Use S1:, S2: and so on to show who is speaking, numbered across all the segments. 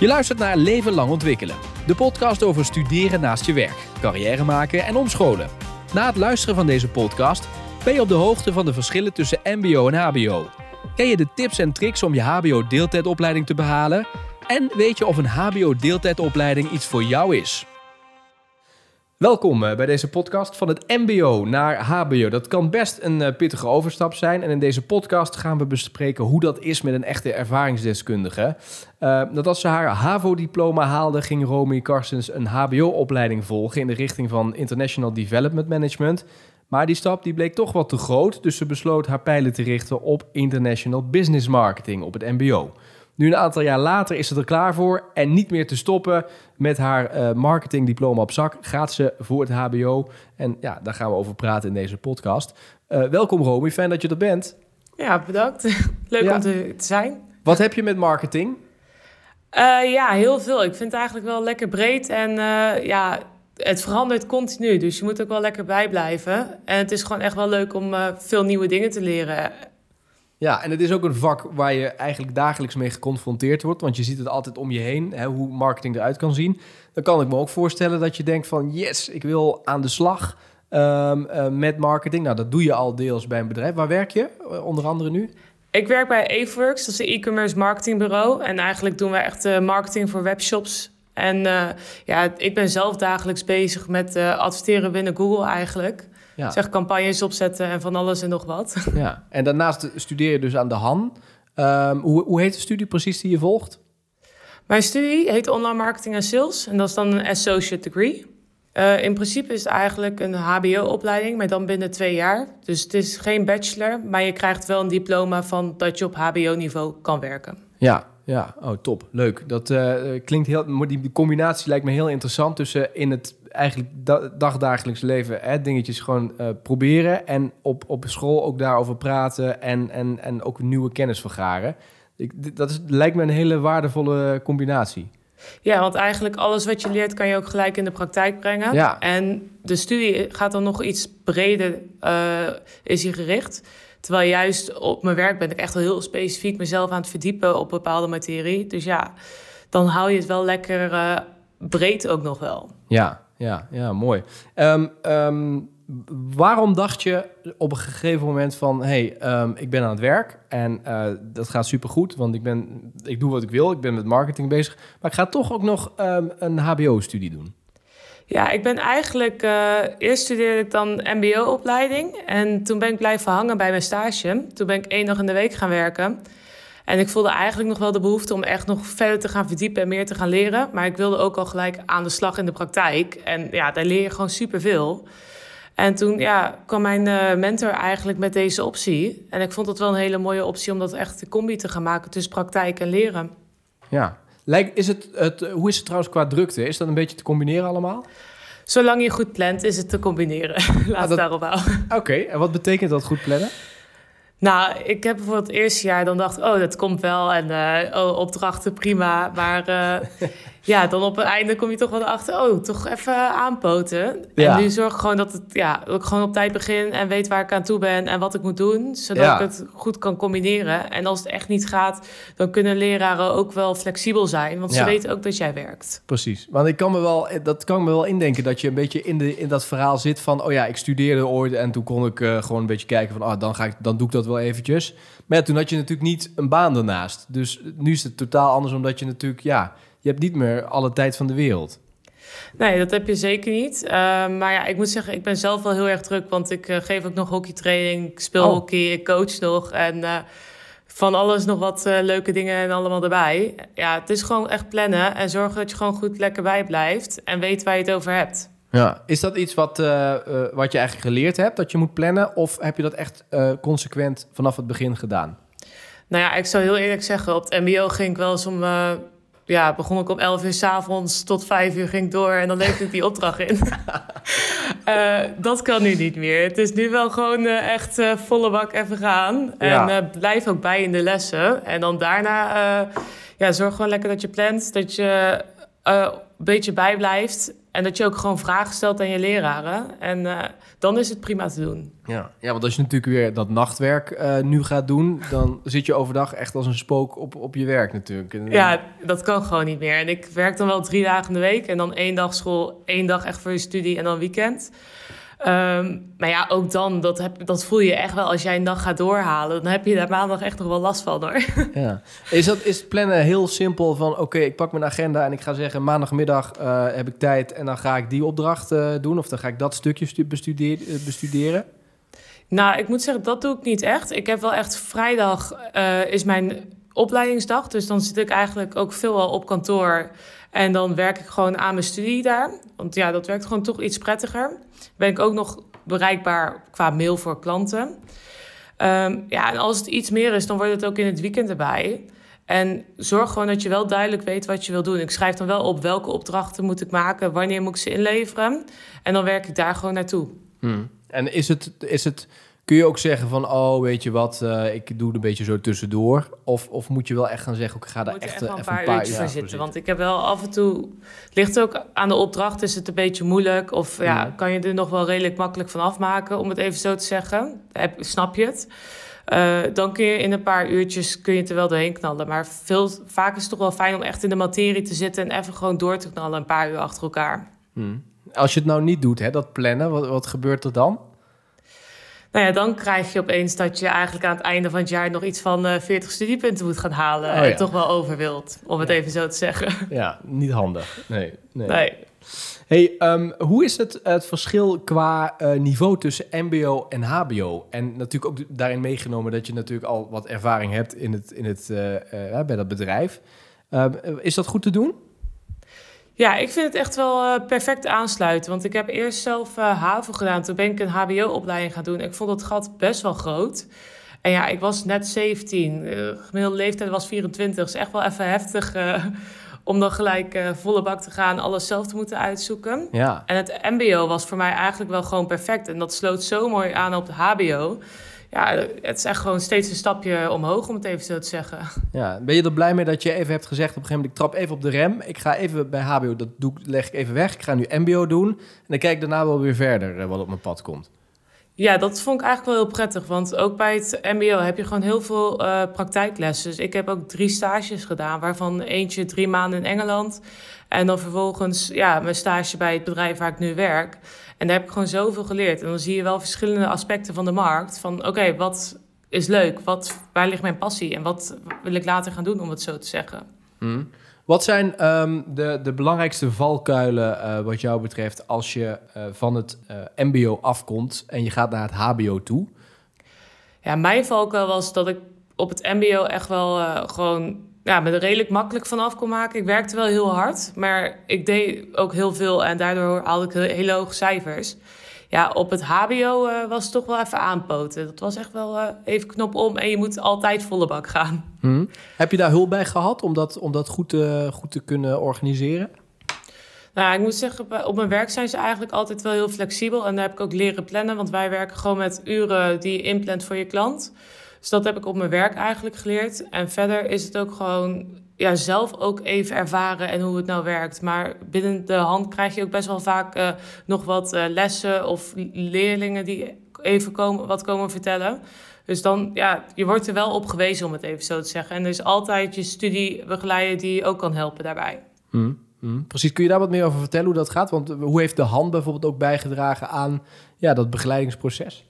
S1: Je luistert naar Leven lang ontwikkelen. De podcast over studeren naast je werk, carrière maken en omscholen. Na het luisteren van deze podcast ben je op de hoogte van de verschillen tussen MBO en HBO. Ken je de tips en tricks om je HBO-deeltijdopleiding te behalen? En weet je of een HBO-deeltijdopleiding iets voor jou is? Welkom eh, bij deze podcast van het MBO naar HBO. Dat kan best een eh, pittige overstap zijn. En in deze podcast gaan we bespreken hoe dat is met een echte ervaringsdeskundige. Uh, dat als ze haar HAVO-diploma haalde, ging Romy Karstens een HBO-opleiding volgen in de richting van International Development Management. Maar die stap die bleek toch wat te groot, dus ze besloot haar pijlen te richten op International Business Marketing op het MBO. Nu een aantal jaar later is ze er klaar voor en niet meer te stoppen met haar uh, marketingdiploma op zak. Gaat ze voor het HBO en ja, daar gaan we over praten in deze podcast. Uh, welkom Romy, fijn dat je er bent.
S2: Ja, bedankt. Leuk ja. om te, te, zijn.
S1: Wat heb je met marketing?
S2: Uh, ja, heel veel. Ik vind het eigenlijk wel lekker breed en ja, het verandert continu. Dus je moet ook wel lekker bijblijven. En het is gewoon echt wel leuk om veel nieuwe dingen te leren.
S1: Ja, en het is ook een vak waar je eigenlijk dagelijks mee geconfronteerd wordt. Want je ziet het altijd om je heen, hè, hoe marketing eruit kan zien. Dan kan ik me ook voorstellen dat je denkt van... yes, ik wil aan de slag um, uh, met marketing. Nou, dat doe je al deels bij een bedrijf. Waar werk je uh, onder andere nu?
S2: Ik werk bij Aveworks, dat is een e-commerce marketingbureau. En eigenlijk doen we echt uh, marketing voor webshops. En ja, ik ben zelf dagelijks bezig met adverteren binnen Google eigenlijk. Ja. Zeg campagnes opzetten en van alles en nog wat.
S1: Ja, en daarnaast studeer je dus aan de Han. Um, hoe, hoe heet de studie precies die je volgt?
S2: Mijn studie heet Online Marketing en Sales. En dat is dan een associate degree. Uh, in principe is het eigenlijk een HBO-opleiding, maar dan binnen twee jaar. Dus het is geen bachelor, maar je krijgt wel een diploma van dat je op HBO-niveau kan werken.
S1: Ja, ja, oh top, leuk. Dat uh, klinkt heel. Die combinatie lijkt me heel interessant tussen in het eigenlijk dagdagelijks leven hè, dingetjes gewoon uh, proberen en op, op school ook daarover praten en, en, en ook nieuwe kennis vergaren. Ik, dat is, lijkt me een hele waardevolle combinatie.
S2: Ja, want eigenlijk alles wat je leert kan je ook gelijk in de praktijk brengen. Ja. En de studie gaat dan nog iets breder, uh, is hier gericht. Terwijl juist op mijn werk ben ik echt wel heel specifiek mezelf aan het verdiepen op bepaalde materie. Dus ja, dan hou je het wel lekker uh, breed ook nog wel.
S1: Ja, ja, ja mooi. Um, um, waarom dacht je op een gegeven moment van... hey, um, ik ben aan het werk en uh, dat gaat supergoed... want ik, ben, ik doe wat ik wil, ik ben met marketing bezig... maar ik ga toch ook nog een hbo-studie doen?
S2: Ja, ik ben eigenlijk... Uh, eerst studeerde ik dan mbo-opleiding... en toen ben ik blijven hangen bij mijn stage. Toen ben ik één dag in de week gaan werken... En ik voelde eigenlijk nog wel de behoefte om echt nog verder te gaan verdiepen en meer te gaan leren. Maar ik wilde ook al gelijk aan de slag in de praktijk. En ja, daar leer je gewoon superveel. En toen ja, kwam mijn uh, mentor eigenlijk met deze optie. En ik vond het wel een hele mooie optie om dat echt de combi te gaan maken tussen praktijk en leren.
S1: Ja, Lijkt, is het, het, hoe is het trouwens qua drukte? Is dat een beetje te combineren allemaal?
S2: Zolang je goed plant, is het te combineren. Laat ah, dat... daarop houden.
S1: Oké, en wat betekent dat goed plannen?
S2: Nou, ik heb bijvoorbeeld het eerste jaar dan dacht, oh, dat komt wel. En uh, oh, opdrachten prima. Maar uh, ja, dan op het einde kom je toch wel achter, oh, toch even aanpoten. Ja. En nu zorg ik gewoon dat, het, ja, dat ik gewoon op tijd begin en weet waar ik aan toe ben en wat ik moet doen. Zodat ja. ik het goed kan combineren. En als het echt niet gaat, dan kunnen leraren ook wel flexibel zijn. Want ze weten ook dat jij werkt.
S1: Precies. Want ik kan me wel, dat kan me wel indenken dat je een beetje in, de, in dat verhaal zit van, oh ja, ik studeerde ooit en toen kon ik uh, gewoon een beetje kijken van, oh, dan, ga ik, dan doe ik dat wel eventjes. Maar ja, toen had je natuurlijk niet een baan ernaast. Dus nu is het totaal anders omdat je natuurlijk, ja je hebt niet meer alle tijd van de wereld.
S2: Nee, dat heb je zeker niet. Uh, maar ja, ik moet zeggen, ik ben zelf wel heel erg druk. Want ik uh, geef ook nog hockeytraining, ik speel oh. hockey, ik coach nog. En uh, van alles nog wat leuke dingen en allemaal erbij. Ja, het is gewoon echt plannen en zorgen dat je gewoon goed lekker bij blijft. En weet waar je het over hebt.
S1: Ja, is dat iets wat, wat je eigenlijk geleerd hebt, dat je moet plannen? Of heb je dat echt consequent vanaf het begin gedaan?
S2: Nou ja, ik zou heel eerlijk zeggen, op het mbo ging ik wel eens om ja, begon ik om 11 uur s avonds tot 5 uur ging ik door en dan leverde ik die opdracht in. uh, dat kan nu niet meer. Het is nu wel gewoon uh, echt uh, volle bak even gaan. Ja. En blijf ook bij in de lessen. En dan daarna ja, zorg gewoon lekker dat je plant, dat je een beetje bijblijft. En dat je ook gewoon vragen stelt aan je leraren. En uh, dan is het prima te doen.
S1: Ja, ja want als je natuurlijk weer dat nachtwerk uh, nu gaat doen... dan zit je overdag echt als een spook op, op je werk natuurlijk. En,
S2: ja, dat kan gewoon niet meer. En ik werk dan wel drie dagen in de week... en dan één dag school, één dag echt voor je studie en dan weekend... Um, maar ja, ook dan, dat, heb, dat voel je echt wel als jij een dag gaat doorhalen. Dan heb je daar maandag echt nog wel last van hoor.
S1: Ja. Is, dat, is plannen heel simpel van oké, ik pak mijn agenda en ik ga zeggen maandagmiddag uh, heb ik tijd en dan ga ik die opdracht uh, doen of dan ga ik dat stukje bestuderen? bestuderen?
S2: Nou, ik moet zeggen, dat doe ik niet echt. Ik heb wel echt vrijdag uh, is mijn opleidingsdag. Dus dan zit ik eigenlijk ook veel al op kantoor. En dan werk ik gewoon aan mijn studie daar. Want ja, dat werkt gewoon toch iets prettiger. Ben ik ook nog bereikbaar qua mail voor klanten. Um, ja, en als het iets meer is, dan wordt het ook in het weekend erbij. En zorg gewoon dat je wel duidelijk weet wat je wil doen. Ik schrijf dan wel op welke opdrachten moet ik maken, wanneer moet ik ze inleveren. En dan werk ik daar gewoon naartoe.
S1: Hmm. En is het, is het Kun je ook zeggen van, oh, weet je wat, uh, ik doe het een beetje zo tussendoor? Of, of moet je wel echt gaan zeggen, ik ga daar echt,
S2: echt een paar, paar uurtjes voor zitten? Want ik heb wel af en toe, ligt ook aan de opdracht, is het een beetje moeilijk? Of ja, mm. kan je er nog wel redelijk makkelijk van afmaken, om het even zo te zeggen? Snap je het? Uh, dan kun je in een paar uurtjes kun je het er wel doorheen knallen. Maar veel, vaak is het toch wel fijn om echt in de materie te zitten... en even gewoon door te knallen een paar uur achter elkaar.
S1: Mm. Als je het nou niet doet, hè, dat plannen, wat, wat gebeurt er dan?
S2: Nou ja, dan krijg je opeens dat je eigenlijk aan het einde van het jaar nog iets van uh, eh, 40 studiepunten moet gaan halen. Oh, En toch wel over wilt, om het even zo te zeggen.
S1: Ja, niet handig. Nee. nee. nee. Hey, um, hoe is het, het verschil qua uh, niveau tussen MBO en HBO? En natuurlijk ook daarin meegenomen dat je natuurlijk al wat ervaring hebt in het, in het, uh, bij dat bedrijf. Uh, is dat goed te doen?
S2: Ja, ik vind het echt wel uh, perfect aansluiten. Want ik heb eerst zelf uh, HAVO gedaan. Toen ben ik een HBO-opleiding gaan doen. Ik vond het gat best wel groot. En ja, ik was net 17. De gemiddelde leeftijd was 24. is echt wel even heftig om dan gelijk volle bak te gaan. Alles zelf te moeten uitzoeken. Ja. En het MBO was voor mij eigenlijk wel gewoon perfect. En dat sloot zo mooi aan op de HBO ja, het is echt gewoon steeds een stapje omhoog, om het even zo te zeggen.
S1: Ja, ben je er blij mee dat je even hebt gezegd op een gegeven moment... ik trap even op de rem, ik ga even bij HBO, dat doe, leg ik even weg. Ik ga nu mbo doen en dan kijk ik daarna wel weer verder eh, wat op mijn pad komt.
S2: Ja, dat vond ik eigenlijk wel heel prettig. Want ook bij het MBO heb je gewoon heel veel uh, praktijklessen. Dus ik heb ook drie stages gedaan, waarvan eentje drie maanden in Engeland. En dan vervolgens ja, mijn stage bij het bedrijf waar ik nu werk. En daar heb ik gewoon zoveel geleerd. En dan zie je wel verschillende aspecten van de markt. Van oké, wat is leuk? Wat, waar ligt mijn passie? En wat wil ik later gaan doen, om het zo te zeggen?
S1: Hmm. Wat zijn um, de, de belangrijkste valkuilen uh, wat jou betreft als je uh, van het uh, MBO afkomt en je gaat naar het HBO toe?
S2: Ja, mijn valkuil was dat ik op het MBO echt wel gewoon ja, me er redelijk makkelijk vanaf kon maken. Ik werkte wel heel hard, maar ik deed ook heel veel en daardoor haalde ik hele hoge cijfers. Ja, op het HBO uh, was het toch wel even aanpoten. Dat was echt wel uh, even knop om en je moet altijd volle bak gaan.
S1: Hmm. Heb je daar hulp bij gehad om dat, om dat goed, goed te kunnen organiseren?
S2: Nou, ik moet zeggen, op mijn werk zijn ze eigenlijk altijd wel heel flexibel. En daar heb ik ook leren plannen, want wij werken gewoon met uren die je inplant voor je klant. Dus dat heb ik op mijn werk eigenlijk geleerd. En verder is het ook gewoon ja, zelf ook even ervaren en hoe het nou werkt. Maar binnen de hand krijg je ook best wel vaak uh, nog wat uh, lessen of leerlingen die even komen, wat komen vertellen. Dus dan, ja, je wordt er wel op gewezen om het even zo te zeggen. En er is altijd je studiebegeleider die ook kan helpen daarbij.
S1: Mm, mm. Precies, kun je daar wat meer over vertellen hoe dat gaat? Want hoe heeft de hand bijvoorbeeld ook bijgedragen aan ja, dat begeleidingsproces?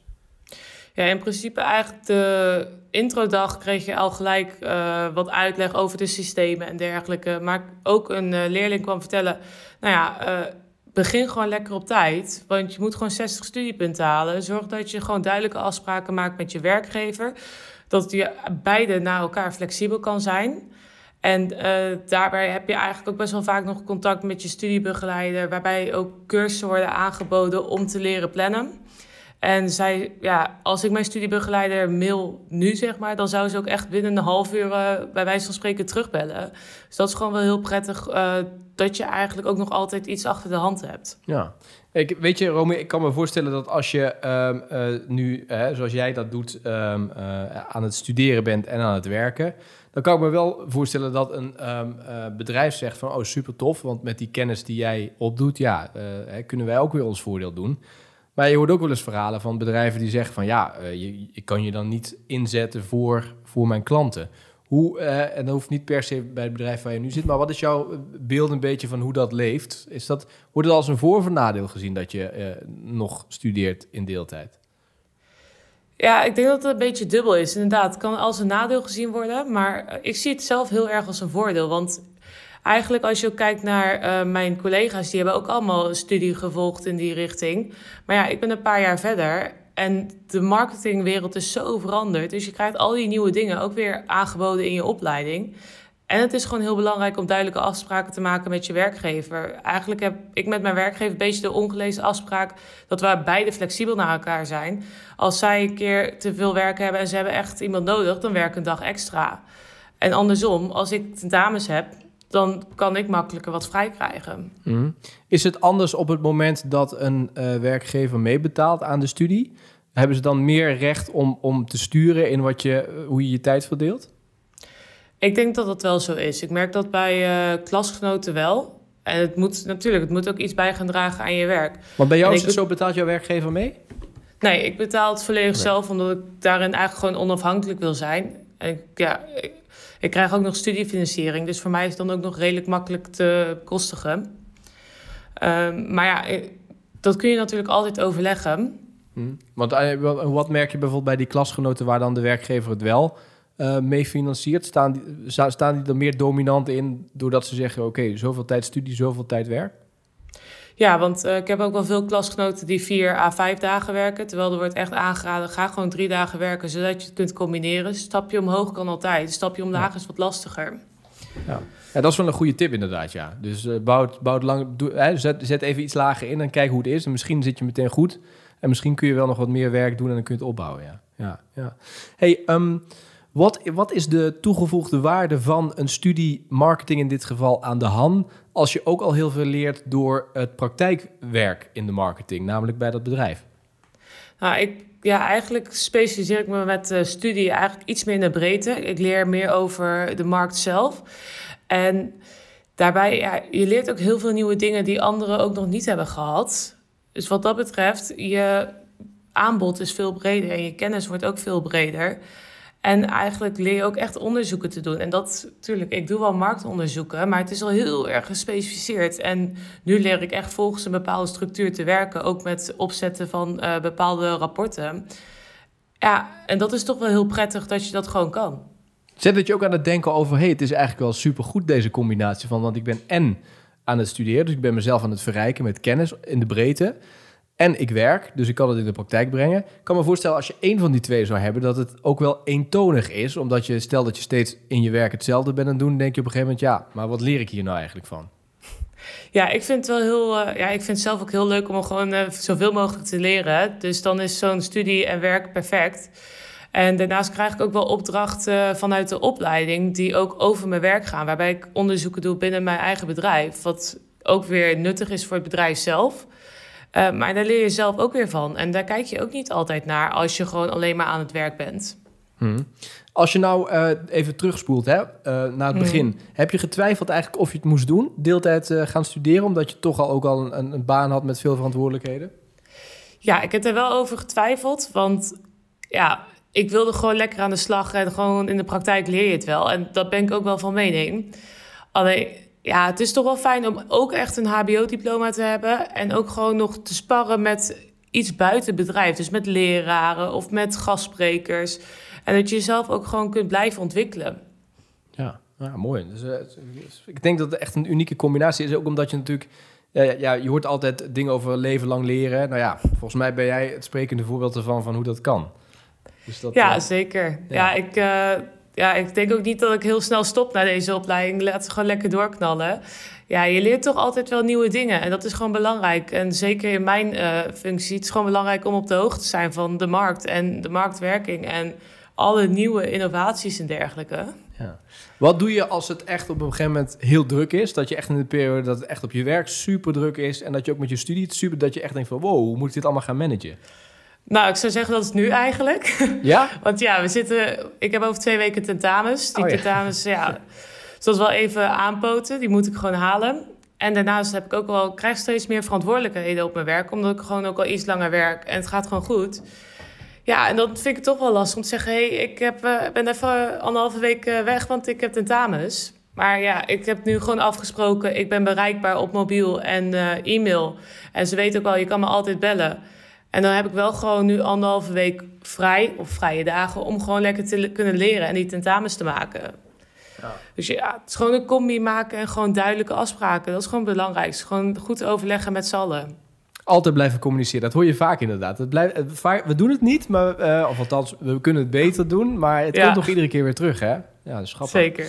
S2: Ja, in principe eigenlijk de introdag kreeg je al gelijk uh, wat uitleg over de systemen en dergelijke. Maar ook een uh, leerling kwam vertellen, nou ja, uh, begin gewoon lekker op tijd. Want je moet gewoon 60 studiepunten halen. Zorg dat je gewoon duidelijke afspraken maakt met je werkgever. Dat je beide naar elkaar flexibel kan zijn. En daarbij heb je eigenlijk ook best wel vaak nog contact met je studiebegeleider, waarbij ook cursussen worden aangeboden om te leren plannen. En zij, ja, als ik mijn studiebegeleider mail nu, zeg maar, dan zou ze ook echt binnen een half uur uh, bij wijze van spreken terugbellen. Dus dat is gewoon wel heel prettig uh, dat je eigenlijk ook nog altijd iets achter de hand hebt.
S1: Ja, ik, weet je, Romy, ik kan me voorstellen dat als je um, uh, nu, zoals jij dat doet, um, aan het studeren bent en aan het werken, dan kan ik me wel voorstellen dat een ehm, eh, bedrijf zegt van... oh, super tof, want met die kennis die jij opdoet... ja, kunnen wij ook weer ons voordeel doen. Maar je hoort ook wel eens verhalen van bedrijven die zeggen van... ja, uh, je, ik kan je dan niet inzetten voor, voor mijn klanten. Hoe, en dat hoeft niet per se bij het bedrijf waar je nu zit... maar wat is jouw beeld een beetje van hoe dat leeft? Is dat, wordt het als een voor- of nadeel gezien dat je nog studeert in deeltijd?
S2: Ja, ik denk dat het een beetje dubbel is. Inderdaad, het kan als een nadeel gezien worden. Maar eh, ik zie het zelf heel erg als een voordeel. Want eigenlijk als je kijkt naar uh, mijn collega's... die hebben ook allemaal een studie gevolgd in die richting. Maar ja, ik ben een paar jaar verder... En de marketingwereld is zo veranderd. Dus je krijgt al die nieuwe dingen ook weer aangeboden in je opleiding. En het is gewoon heel belangrijk om duidelijke afspraken te maken met je werkgever. Eigenlijk heb ik met mijn werkgever een beetje de ongelezen afspraak dat we beide flexibel naar elkaar zijn. Als zij een keer te veel werk hebben en ze hebben echt iemand nodig, dan werk ik een dag extra. En andersom, als ik dames heb, dan kan ik makkelijker wat vrij krijgen.
S1: Mhm. Is het anders op het moment dat een uh, werkgever meebetaalt aan de studie? Hebben ze dan meer recht om, om te sturen in wat je, hoe je je tijd verdeelt?
S2: Ik denk dat dat wel zo is. Ik merk dat bij uh, klasgenoten wel. En het moet natuurlijk, het moet ook iets bij gaan dragen aan je werk.
S1: Maar bij jou is het zo, betaalt jouw werkgever mee?
S2: Nee, ik betaal het volledig zelf, omdat ik daarin eigenlijk gewoon onafhankelijk wil zijn. En ik, ja, ik, ik, krijg ook nog studiefinanciering, dus voor mij is het dan ook nog redelijk makkelijk te kostigen. Um, maar ja, dat kun je natuurlijk altijd overleggen.
S1: Hm. Want eh, wat merk je bijvoorbeeld bij die klasgenoten waar dan de werkgever het wel uh, mee financiert? Staan die, staan die er meer dominant in doordat ze zeggen: oké, zoveel tijd studie, zoveel tijd werk?
S2: Ja, want uh, ik heb ook wel veel klasgenoten die vier à vijf dagen werken. Terwijl er wordt echt aangeraden, ga gewoon drie dagen werken, zodat je het kunt combineren. Stapje omhoog kan altijd, stapje omlaag is wat lastiger.
S1: Ja. ja, dat is wel een goede tip inderdaad, ja. Dus uh, bouw, het, bouw het lang, doe, hè, zet, zet even iets lager in en kijk hoe het is. En misschien zit je meteen goed. En misschien kun je wel nog wat meer werk doen en dan kun je het opbouwen, ja. ja, ja. Hey, um, wat, wat is de toegevoegde waarde van een studie marketing in dit geval aan de Han, als je ook al heel veel leert door het praktijkwerk in de marketing, namelijk bij dat bedrijf?
S2: Nou, ik, ja, eigenlijk specialiseer ik me met de studie eigenlijk iets meer in de breedte. Ik leer meer over de markt zelf. En daarbij, ja, je leert ook heel veel nieuwe dingen die anderen ook nog niet hebben gehad. Dus wat dat betreft, je aanbod is veel breder en je kennis wordt ook veel breder. En eigenlijk leer je ook echt onderzoeken te doen. En dat, natuurlijk, ik doe wel marktonderzoeken, maar het is al heel erg gespecificeerd. En nu leer ik echt volgens een bepaalde structuur te werken, ook met opzetten van uh, bepaalde rapporten. Ja, en dat is toch wel heel prettig dat je dat gewoon kan.
S1: Zet dat je ook aan het denken over, hey, het is eigenlijk wel supergoed deze combinatie van, want ik ben en aan het studeren, dus ik ben mezelf aan het verrijken met kennis in de breedte. En ik werk, dus ik kan het in de praktijk brengen. Ik kan me voorstellen als je één van die twee zou hebben, dat het ook wel eentonig is. Omdat je, stel dat je steeds in je werk hetzelfde bent aan het doen, denk je op een gegeven moment, ja, maar wat leer ik hier nou eigenlijk van?
S2: Ja, ik vind het wel heel. Uh, ja, ik vind het zelf ook heel leuk om gewoon uh, zoveel mogelijk te leren. Dus dan is zo'n studie en werk perfect. En daarnaast krijg ik ook wel opdrachten vanuit de opleiding die ook over mijn werk gaan, waarbij ik onderzoeken doe binnen mijn eigen bedrijf. Wat ook weer nuttig is voor het bedrijf zelf. Uh, maar daar leer je zelf ook weer van. En daar kijk je ook niet altijd naar als je gewoon alleen maar aan het werk bent.
S1: Hmm. Als je nou uh, even terugspoelt hè, uh, naar het begin, hmm. heb je getwijfeld eigenlijk of je het moest doen, deeltijd gaan studeren, omdat je toch al ook al een, een, baan had met veel verantwoordelijkheden?
S2: Ja, ik heb er wel over getwijfeld, want ja, ik wilde gewoon lekker aan de slag en gewoon in de praktijk leer je het wel. En dat ben ik ook wel van mening. Alleen ja, het is toch wel fijn om ook echt een HBO-diploma te hebben. En ook gewoon nog te sparren met iets buiten bedrijf. Dus met leraren of met gastsprekers. En dat je jezelf ook gewoon kunt blijven ontwikkelen.
S1: Ja, ja mooi. Dus, uh, ik denk dat het echt een unieke combinatie is. Ook omdat je natuurlijk... Ja, ja, je hoort altijd dingen over leven lang leren. Nou ja, volgens mij ben jij het sprekende voorbeeld ervan van hoe dat kan.
S2: Dus dat, ja, uh, zeker. Ja, ja ik... Uh, ja, ik denk ook niet dat ik heel snel stop na deze opleiding. Laat ze gewoon lekker doorknallen. Ja, je leert toch altijd wel nieuwe dingen. En dat is gewoon belangrijk. En zeker in mijn uh, functie, het is gewoon belangrijk om op de hoogte te zijn van de markt en de marktwerking en alle nieuwe innovaties en dergelijke.
S1: Ja. Wat doe je als het echt op een gegeven moment heel druk is? Dat je echt in de periode dat het echt op je werk super druk is en dat je ook met je studie super dat je echt denkt van wow, hoe moet ik dit allemaal gaan managen?
S2: Nou, ik zou zeggen dat is nu eigenlijk.
S1: Ja?
S2: Want ja, we zitten... Ik heb over twee weken tentamens. Die oh, ja. tentamens, ja... Dus dat is wel even aanpoten. Die moet ik gewoon halen. En daarnaast heb ik ook wel, krijg steeds meer verantwoordelijkheden op mijn werk. Omdat ik gewoon ook al iets langer werk. En het gaat gewoon goed. Ja, en dat vind ik toch wel lastig om te zeggen... hé, hey, ik heb, uh, ben even anderhalve week uh, weg, want ik heb tentamens. Maar ja, ik heb nu gewoon afgesproken... ik ben bereikbaar op mobiel en uh, e-mail. En ze weten ook wel, je kan me altijd bellen. En dan heb ik wel gewoon nu anderhalve week vrij... of vrije dagen om gewoon lekker te kunnen leren... en die tentamens te maken. Ja. Dus ja, het is gewoon een combi maken en gewoon duidelijke afspraken. Dat is gewoon belangrijk. Gewoon goed overleggen met z'n allen
S1: altijd blijven communiceren. Dat hoor je vaak inderdaad. Het blijft, we doen het niet, maar, uh, of althans, we kunnen het beter doen. Maar het komt toch iedere keer weer terug, hè?
S2: Ja, dat is grappig. Zeker.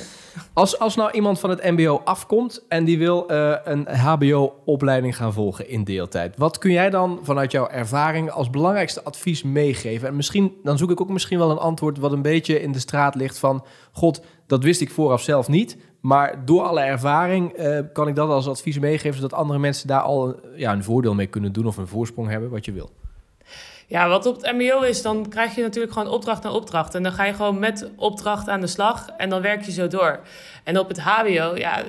S1: Als, als nou iemand van het mbo afkomt en die wil uh, een hbo-opleiding gaan volgen in deeltijd. Wat kun jij dan vanuit jouw ervaring als belangrijkste advies meegeven? En misschien, dan zoek ik ook misschien wel een antwoord wat een beetje in de straat ligt van... God, dat wist ik vooraf zelf niet, maar door alle ervaring uh, kan ik dat als advies meegeven, zodat andere mensen daar al ja, een voordeel mee kunnen doen of een voorsprong hebben, wat je wil.
S2: Ja, wat op het MBO is, dan krijg je natuurlijk gewoon opdracht na opdracht. En dan ga je gewoon met opdracht aan de slag en dan werk je zo door. En op het HBO, ja,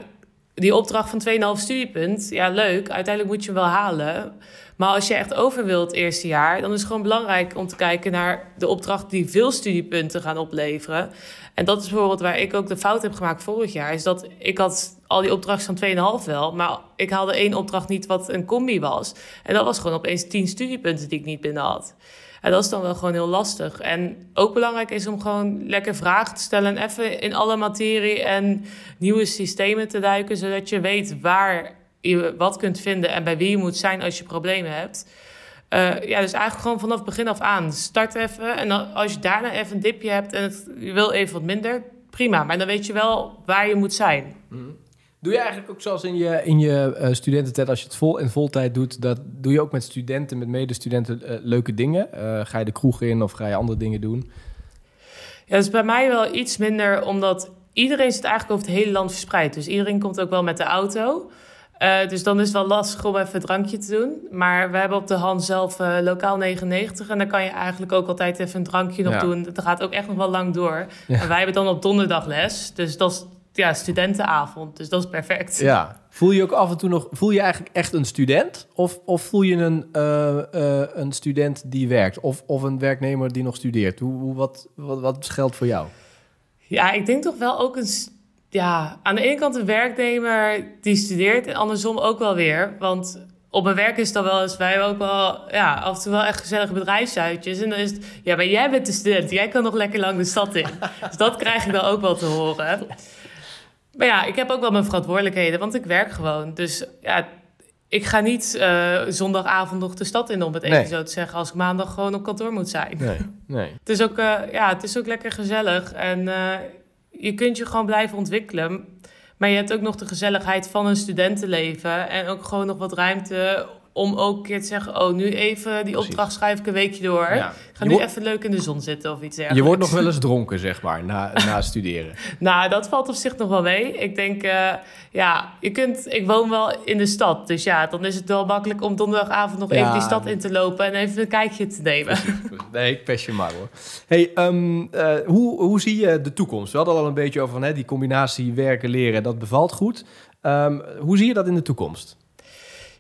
S2: die opdracht van 2,5 studiepunt, ja, leuk. Uiteindelijk moet je hem wel halen. Maar als je echt over wilt het eerste jaar, dan is het gewoon belangrijk om te kijken naar de opdracht die veel studiepunten gaan opleveren. En dat is bijvoorbeeld waar ik ook de fout heb gemaakt vorig jaar. Is dat ik had al die opdrachten van 2,5 wel. Maar ik haalde één opdracht niet wat een combi was. En dat was gewoon opeens 10 studiepunten die ik niet binnen had. En dat is dan wel gewoon heel lastig. En ook belangrijk is om gewoon lekker vragen te stellen. En even in alle materie en nieuwe systemen te duiken. Zodat je weet waar je wat kunt vinden en bij wie je moet zijn als je problemen hebt. Uh, ja, dus eigenlijk gewoon vanaf begin af aan. Start even. En dan, als je daarna even een dipje hebt en het, je wil even wat minder, prima. Maar dan weet je wel waar je moet zijn. Mhm.
S1: Doe je eigenlijk ook zoals in je, in je uh, studententijd, als je het vol in voltijd doet, dat doe je ook met studenten, met medestudenten uh, leuke dingen? ga je de kroeg in of ga je andere dingen doen?
S2: Ja, dat is bij mij wel iets minder, omdat iedereen zit eigenlijk over het hele land verspreid. Dus iedereen komt ook wel met de auto. Uh, dus dan is het wel lastig om even een drankje te doen. Maar we hebben op de hand zelf uh, lokaal 99. En dan kan je eigenlijk ook altijd even een drankje nog doen. Dat gaat ook echt nog wel lang door. En wij hebben dan op donderdag les. Dus dat is ja, studentenavond. Dus dat is perfect.
S1: Ja. Voel je ook af en toe nog... Voel je eigenlijk echt een student? Of, of voel je een, uh, een student die werkt? Of, of een werknemer die nog studeert? Hoe, hoe, wat, wat, wat geldt voor jou?
S2: Ja, ik denk toch wel ook een ja, aan de ene kant een werknemer die studeert en andersom ook wel weer. Want op mijn werk is dan wel eens, wij ook wel, ja, af en toe wel echt gezellige bedrijfsuitjes. En dan is het, ja, maar jij bent de student, jij kan nog lekker lang de stad in. dus dat krijg ik dan ook wel te horen. Maar ja, ik heb ook wel mijn verantwoordelijkheden, want ik werk gewoon. Dus ja, ik ga niet uh, zondagavond nog de stad in, om het even zo te zeggen, als ik maandag gewoon op kantoor moet zijn.
S1: Nee, nee.
S2: het, is ook, uh, ja, het is ook lekker gezellig. En uh, je kunt je gewoon blijven ontwikkelen. Maar je hebt ook nog de gezelligheid van een studentenleven. En ook gewoon nog wat ruimte om ook een keer te zeggen... oh, nu even die opdracht schrijf ik een weekje door. Ga nu even leuk in de zon zitten of iets dergelijks.
S1: Je wordt nog wel eens dronken, zeg maar, na, na studeren.
S2: nou, dat valt op zich nog wel mee. Ik denk, uh, ja, je kunt... Ik woon wel in de stad, dus ja, dan is het wel makkelijk... om donderdagavond nog even die stad in te lopen... en even een kijkje te nemen.
S1: Nee, ik pest je maar, hoor. Hey, um, uh, hoe, hoe zie je de toekomst? We hadden al een beetje over van, hè, die combinatie werken, leren. Dat bevalt goed. Um, hoe zie je dat in de toekomst?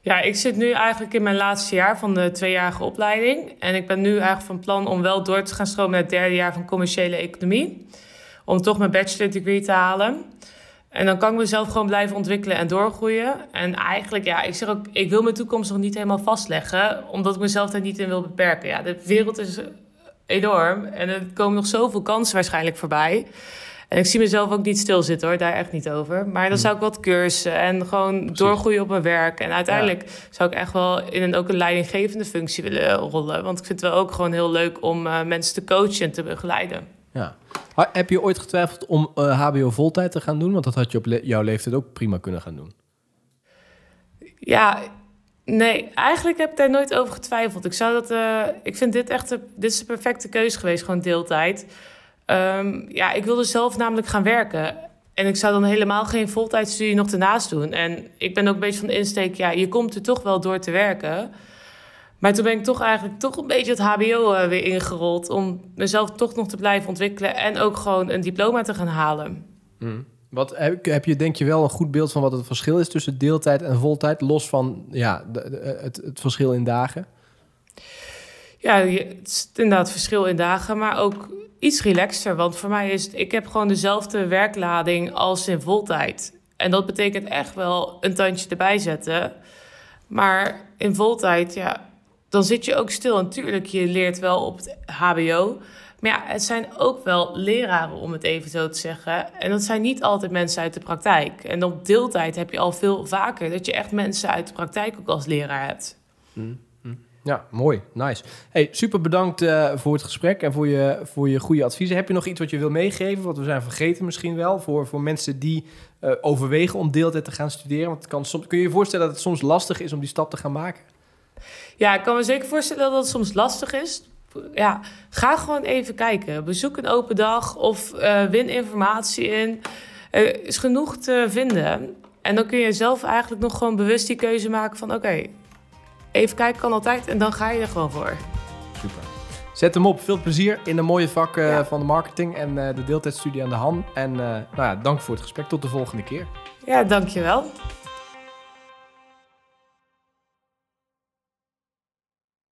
S2: Ja, ik zit nu eigenlijk in mijn laatste jaar van de tweejarige opleiding. En ik ben nu eigenlijk van plan om wel door te gaan stromen naar het derde jaar van commerciële economie. Om toch mijn bachelor degree te halen. En dan kan ik mezelf gewoon blijven ontwikkelen en doorgroeien. En eigenlijk, ja, ik zeg ook, ik wil mijn toekomst nog niet helemaal vastleggen, omdat ik mezelf daar niet in wil beperken. Ja, de wereld is enorm en er komen nog zoveel kansen waarschijnlijk voorbij. En ik zie mezelf ook niet stilzitten hoor, daar echt niet over. Maar dan hmm. zou ik wat cursussen en gewoon doorgroeien op mijn werk. En uiteindelijk zou ik echt wel in een, ook een leidinggevende functie willen rollen. Want ik vind het wel ook gewoon heel leuk om uh, mensen te coachen en te begeleiden.
S1: Ja. Heb je ooit getwijfeld om uh, eh, HBO voltijd te gaan doen? Want dat had je op jouw leeftijd ook prima kunnen gaan doen.
S2: Ja, nee, eigenlijk heb ik daar nooit over getwijfeld. Ik zou dat, uh, ik vind dit echt, de, dit is de perfecte keuze geweest, gewoon deeltijd. Um, ja, ik wilde zelf namelijk gaan werken. En ik zou dan helemaal geen voltijdstudie nog ernaast doen. En ik ben ook een beetje van de insteek, ja, je komt er toch wel door te werken. Maar toen ben ik toch eigenlijk toch een beetje het HBO uh, weer ingerold. Om mezelf toch nog te blijven ontwikkelen. En ook gewoon een diploma te gaan halen.
S1: Mm. Wat, heb, je denk je wel een goed beeld van wat het verschil is tussen deeltijd en voltijd? Los van ja, het, het verschil in dagen?
S2: Ja, het is inderdaad verschil in dagen, maar ook iets relaxter. Want voor mij is ik heb gewoon dezelfde werklading als in voltijd. En dat betekent echt wel een tandje erbij zetten. Maar in voltijd, ja, dan zit je ook stil. Natuurlijk, je leert wel op het HBO. Maar ja, het zijn ook wel leraren, om het even zo te zeggen. En dat zijn niet altijd mensen uit de praktijk. En op deeltijd heb je al veel vaker dat je echt mensen uit de praktijk ook als leraar hebt.
S1: Mm. Ja, mooi. Nice. Hey, super bedankt uh, voor het gesprek en voor je, voor je goede adviezen. Heb je nog iets wat je wil meegeven, wat we zijn vergeten misschien wel, voor, voor mensen die uh, overwegen om deeltijd te gaan studeren? Want het kan soms, kun je je voorstellen dat het soms lastig is om die stap te gaan maken?
S2: Ja, ik kan me zeker voorstellen dat het soms lastig is. Ja, ga gewoon even kijken. Bezoek een open dag of uh, win informatie in. Er is genoeg te vinden. En dan kun je zelf eigenlijk nog gewoon bewust die keuze maken van... oké, even kijken kan altijd en dan ga je er gewoon voor.
S1: Super. Zet hem op. Veel plezier in de mooie vak uh, van de marketing en uh, de deeltijdstudie aan de hand. En uh, nou ja, dank voor het gesprek. Tot de volgende keer.
S2: Ja, dankjewel.